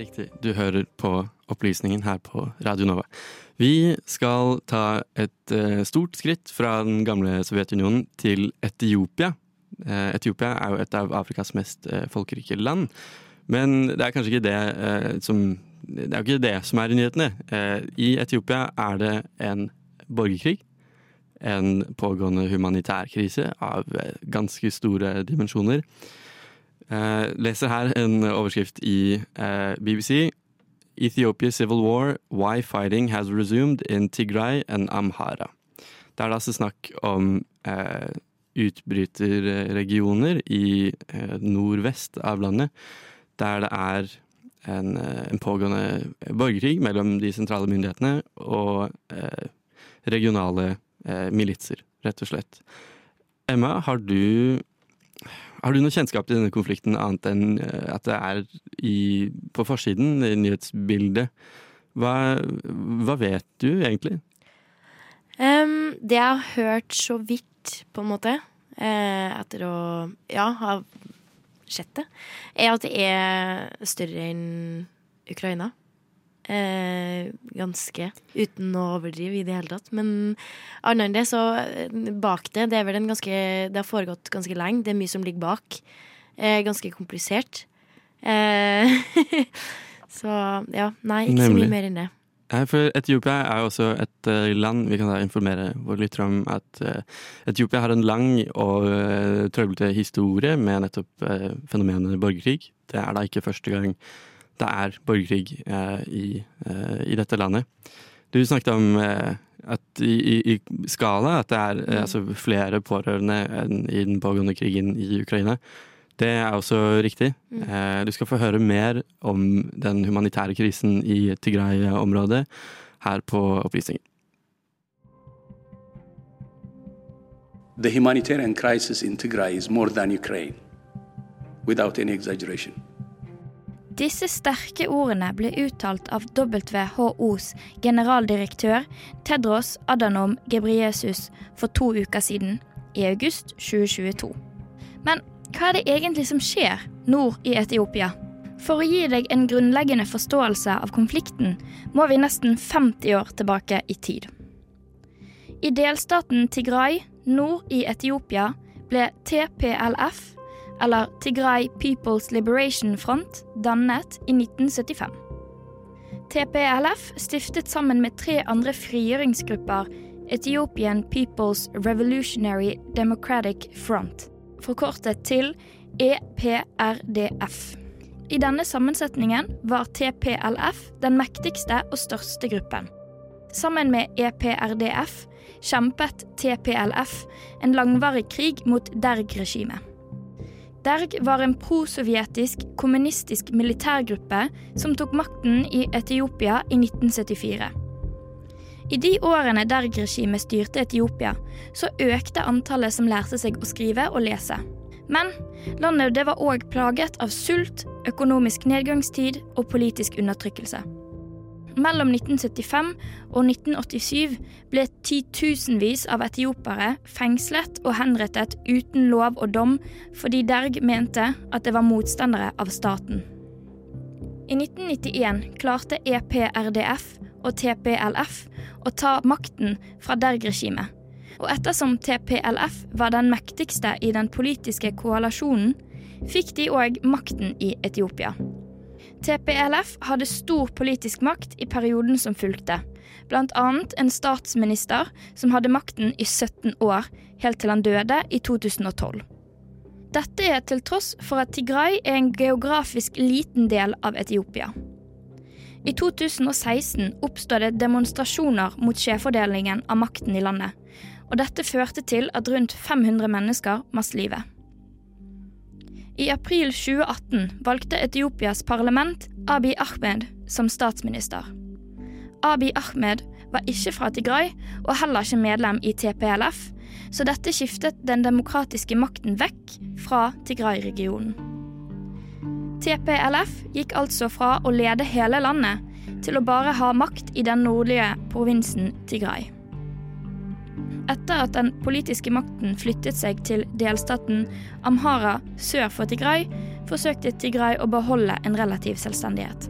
Riktig. Du hører på Opplysningen her på Radio Nova. Vi skal ta et uh, stort skritt fra den gamle Sovjetunionen til Etiopia. Uh, Etiopia er jo et av Afrikas mest uh, folkerike land. Men det er kanskje ikke det som Det er jo ikke det som er i nyhetene. I Etiopia er det en borgerkrig. En pågående humanitær krise av ganske store dimensjoner. Uh, leser her en overskrift i uh, BBC. Ethiopia civil war, why fighting has resumed in Tigray and Amhara. Det er da altså snakk om uh, utbryterregioner i nordvest av landet, der det er en, en pågående borgerkrig mellom de sentrale myndighetene og regionale militser, rett og slett. Emma, har du har du noe kjennskap til denne konflikten annet enn at det er i, på forsiden, i nyhetsbildet? Hva, hva, vet du egentlig? Um, det jeg har hørt så vidt, på en måte, eh, etter å ja, ha sett det, er at det er større enn Ukraina. Eh, ganske, uten å overdrive i det hele tatt. Men annet enn det, så bak det Det er vel en ganske Det har foregått ganske lenge. Det er mye som ligger bak. Eh, ganske komplisert. Eh, så ja. Nei, ikke Nemlig. så mye mer enn det. For Etiopia er jo også et uh, land Vi kan da informere våre lyttere om at Etiopia har en lang og trøblete historie med nettopp fenomenet borgerkrig. Det er da ikke første gang det er borgerkrig eh, i, eh, i, dette landet. Du snakket om eh, at i, i, i, skala at det er mm. altså, flere pårørende enn i den pågående krigen i Ukraina. Det er også riktig. Mm. du skal få høre mer om den humanitære krisen i Tigray-området her på Opplysningen. The humanitarian crisis in Tigray is more than Ukraine, without any exaggeration. Disse sterke ordene ble uttalt av WHOs generaldirektør Tedros Adhanom Ghebreyesus for to uker siden, i august 2022. Men hva er det egentlig som skjer nord i Etiopia? For å gi deg en grunnleggende forståelse av konflikten, må vi nesten 50 år tilbake i tid. I delstaten Tigray nord i Etiopia ble TPLF eller Tigray People's Liberation Front, dannet i 1975. TPLF stiftet sammen med tre andre frigjøringsgrupper Ethiopian People's Revolutionary Democratic Front, forkortet til EPRDF. I denne sammensetningen var TPLF den mektigste og største gruppen. Sammen med EPRDF kjempet TPLF en langvarig krig mot Derg-regimet. Derg var en prosovjetisk kommunistisk militærgruppe som tok makten i Etiopia i 1974. I de årene Derg-regimet styrte Etiopia, så økte antallet som lærte seg å skrive og lese. Men landet var òg plaget av sult, økonomisk nedgangstid og politisk undertrykkelse. Mellom 1975 og 1987 ble titusenvis av etiopere fengslet og henrettet uten lov og dom fordi Derg mente at det var motstandere av staten. I 1991 klarte EPRDF og TPLF å ta makten fra Derg-regimet. Og ettersom TPLF var den mektigste i den politiske koalisjonen, fikk de òg makten i Etiopia. TPLF hadde stor politisk makt i perioden som fulgte, bl.a. en statsminister som hadde makten i 17 år, helt til han døde i 2012. Dette er til tross for at Tigray er en geografisk liten del av Etiopia. I 2016 oppstod det demonstrasjoner mot skjevfordelingen av makten i landet, og dette førte til at rundt 500 mennesker mistet livet. I april 2018 valgte Etiopias parlament Abiy Ahmed som statsminister. Abiy Ahmed var ikke fra Tigray og heller ikke medlem i TPLF, så dette skiftet den demokratiske makten vekk fra Tigray-regionen. TPLF gikk altså fra å lede hele landet til å bare ha makt i den nordlige provinsen Tigray. Etter at den politiske makten flyttet seg til delstaten Amhara sør for Tigray, forsøkte Tigray å beholde en relativ selvstendighet.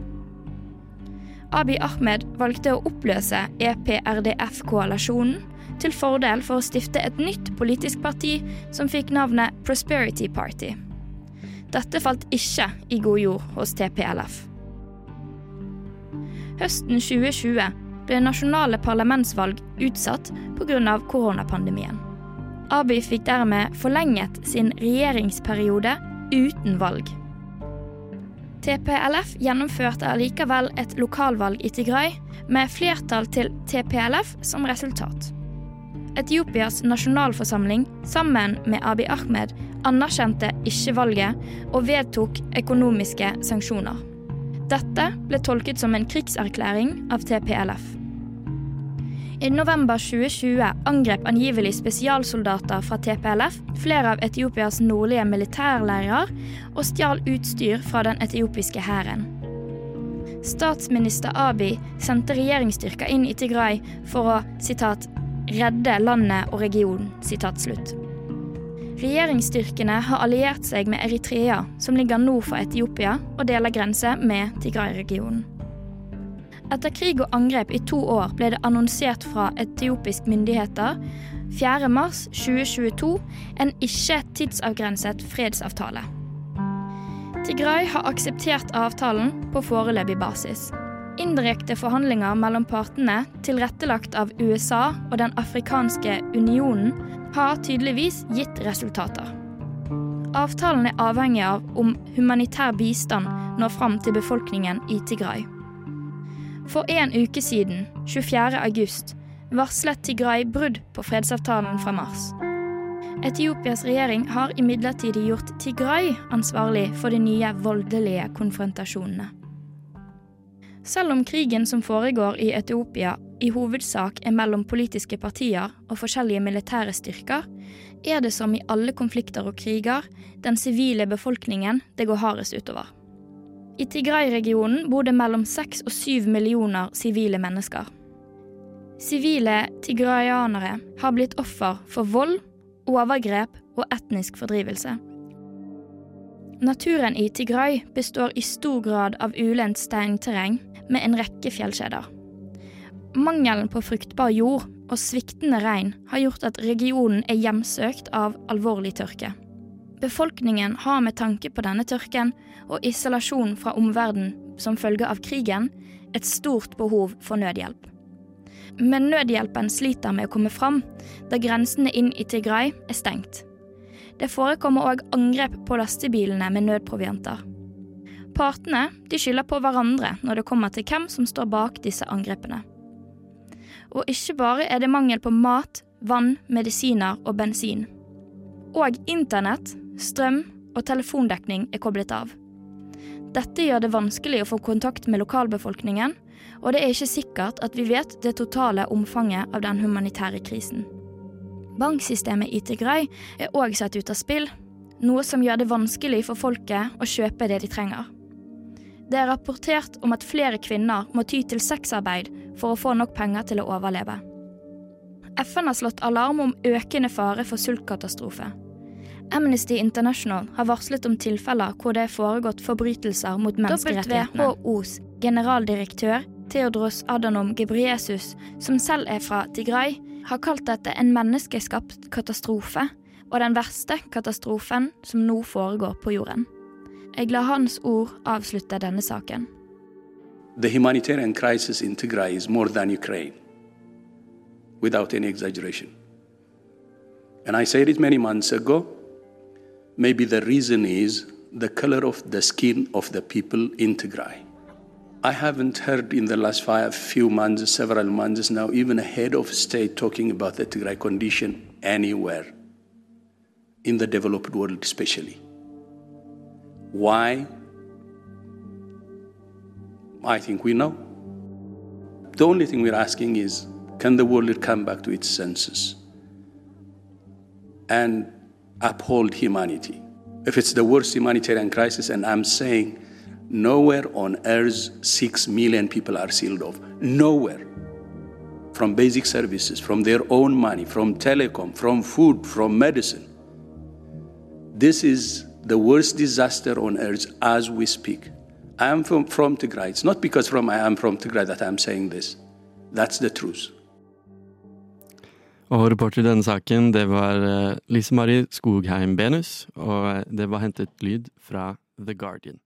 Abiy Ahmed valgte å oppløse E EPRDF-koalisjonen til fordel for å stifte et nytt politisk parti som fikk navnet Prosperity Party. Dette falt ikke i god jord hos TPLF. Høsten 2020 ble nasjonale parlamentsvalg utsatt pga. koronapandemien. Abiy fikk dermed forlenget sin regjeringsperiode uten valg. TPLF gjennomførte allikevel et lokalvalg i Tigray, med flertall til TPLF som resultat. Etiopias nasjonalforsamling, sammen med Abiy Ahmed, anerkjente ikke valget og vedtok økonomiske sanksjoner. Dette ble tolket som en krigserklæring av TPLF. I november 2020 angrep angivelig spesialsoldater fra TPLF flere av Etiopias nordlige militærleirer og stjal utstyr fra den etiopiske hæren. Statsminister Abiy sendte regjeringsstyrker inn i Tigray for å citat, 'redde landet og regionen'. Citat slutt. Regjeringsstyrkene har alliert seg med Eritrea, som ligger nord for Etiopia og deler grense med Tigray-regionen. Etter krig og angrep i to år ble det annonsert fra etiopiske myndigheter 4.3.2022 en ikke tidsavgrenset fredsavtale. Tigray har akseptert avtalen på foreløpig basis. Indirekte forhandlinger mellom partene, tilrettelagt av USA og Den afrikanske unionen, har tydeligvis gitt resultater. Avtalen er avhengig av om humanitær bistand når fram til befolkningen i Tigray. For en uke siden, 24. august, varslet Tigray brudd på fredsavtalen fra mars. Etiopias regjering har imidlertid gjort Tigray ansvarlig for de nye voldelige konfrontasjonene. Selv om krigen som foregår i Etiopia i hovedsak er mellom politiske partier og forskjellige militære styrker, er det som i alle konflikter og kriger den sivile befolkningen det går hardest utover. I Tigray-regionen bor det mellom seks og syv millioner sivile mennesker. Sivile tigrayanere har blitt offer for vold, overgrep og etnisk fordrivelse. Naturen i Tigray består i stor grad av ulendt steinterreng med en rekke fjellkjeder. Mangelen på fruktbar jord og sviktende regn har gjort at regionen er hjemsøkt av alvorlig tørke. Befolkningen har med tanke på denne tørken og isolasjon fra omverdenen som følge av krigen, et stort behov for nødhjelp. Men nødhjelpen sliter med å komme fram, da grensene inn i Tigray er stengt. Det forekommer òg angrep på lastebilene med nødprovianter. Partene de skylder på hverandre når det kommer til hvem som står bak disse angrepene. Og ikke bare er det mangel på mat, vann, medisiner og bensin. Og internett, strøm og telefondekning er koblet av. Dette gjør det vanskelig å få kontakt med lokalbefolkningen, og det er ikke sikkert at vi vet det totale omfanget av den humanitære krisen. Banksystemet i Tigray er òg satt ut av spill, noe som gjør det vanskelig for folket å kjøpe det de trenger. Det er rapportert om at flere kvinner må ty til sexarbeid for å få nok penger til å overleve. FN har slått alarm om økende fare for sultkatastrofe. Amnesty International har varslet om tilfeller hvor det er foregått forbrytelser mot menneskerettighetene. WHOs generaldirektør Theodros Adhanom Ghebreyesus, som selv er fra Tigray, har kalt dette en menneskeskapt katastrofe, og den verste katastrofen som nå foregår på jorden. Jeg lar hans ord avslutte denne saken. The humanitarian crisis in Tigray is more than Ukraine, without any exaggeration. And I said it many months ago. Maybe the reason is the color of the skin of the people in Tigray. I haven't heard in the last five few months, several months now, even a head of state talking about the Tigray condition anywhere, in the developed world especially. Why? I think we know. The only thing we're asking is can the world come back to its senses and uphold humanity? If it's the worst humanitarian crisis, and I'm saying nowhere on earth six million people are sealed off, nowhere. From basic services, from their own money, from telecom, from food, from medicine. This is the worst disaster on earth as we speak. I am from, from Tigray. It's not because from I am from Tigray that I'm saying this. That's the truth. Og reporter i denne saken, det var eh, Lise Marie Skogheim Benus, og det var hentet lyd fra The Guardian.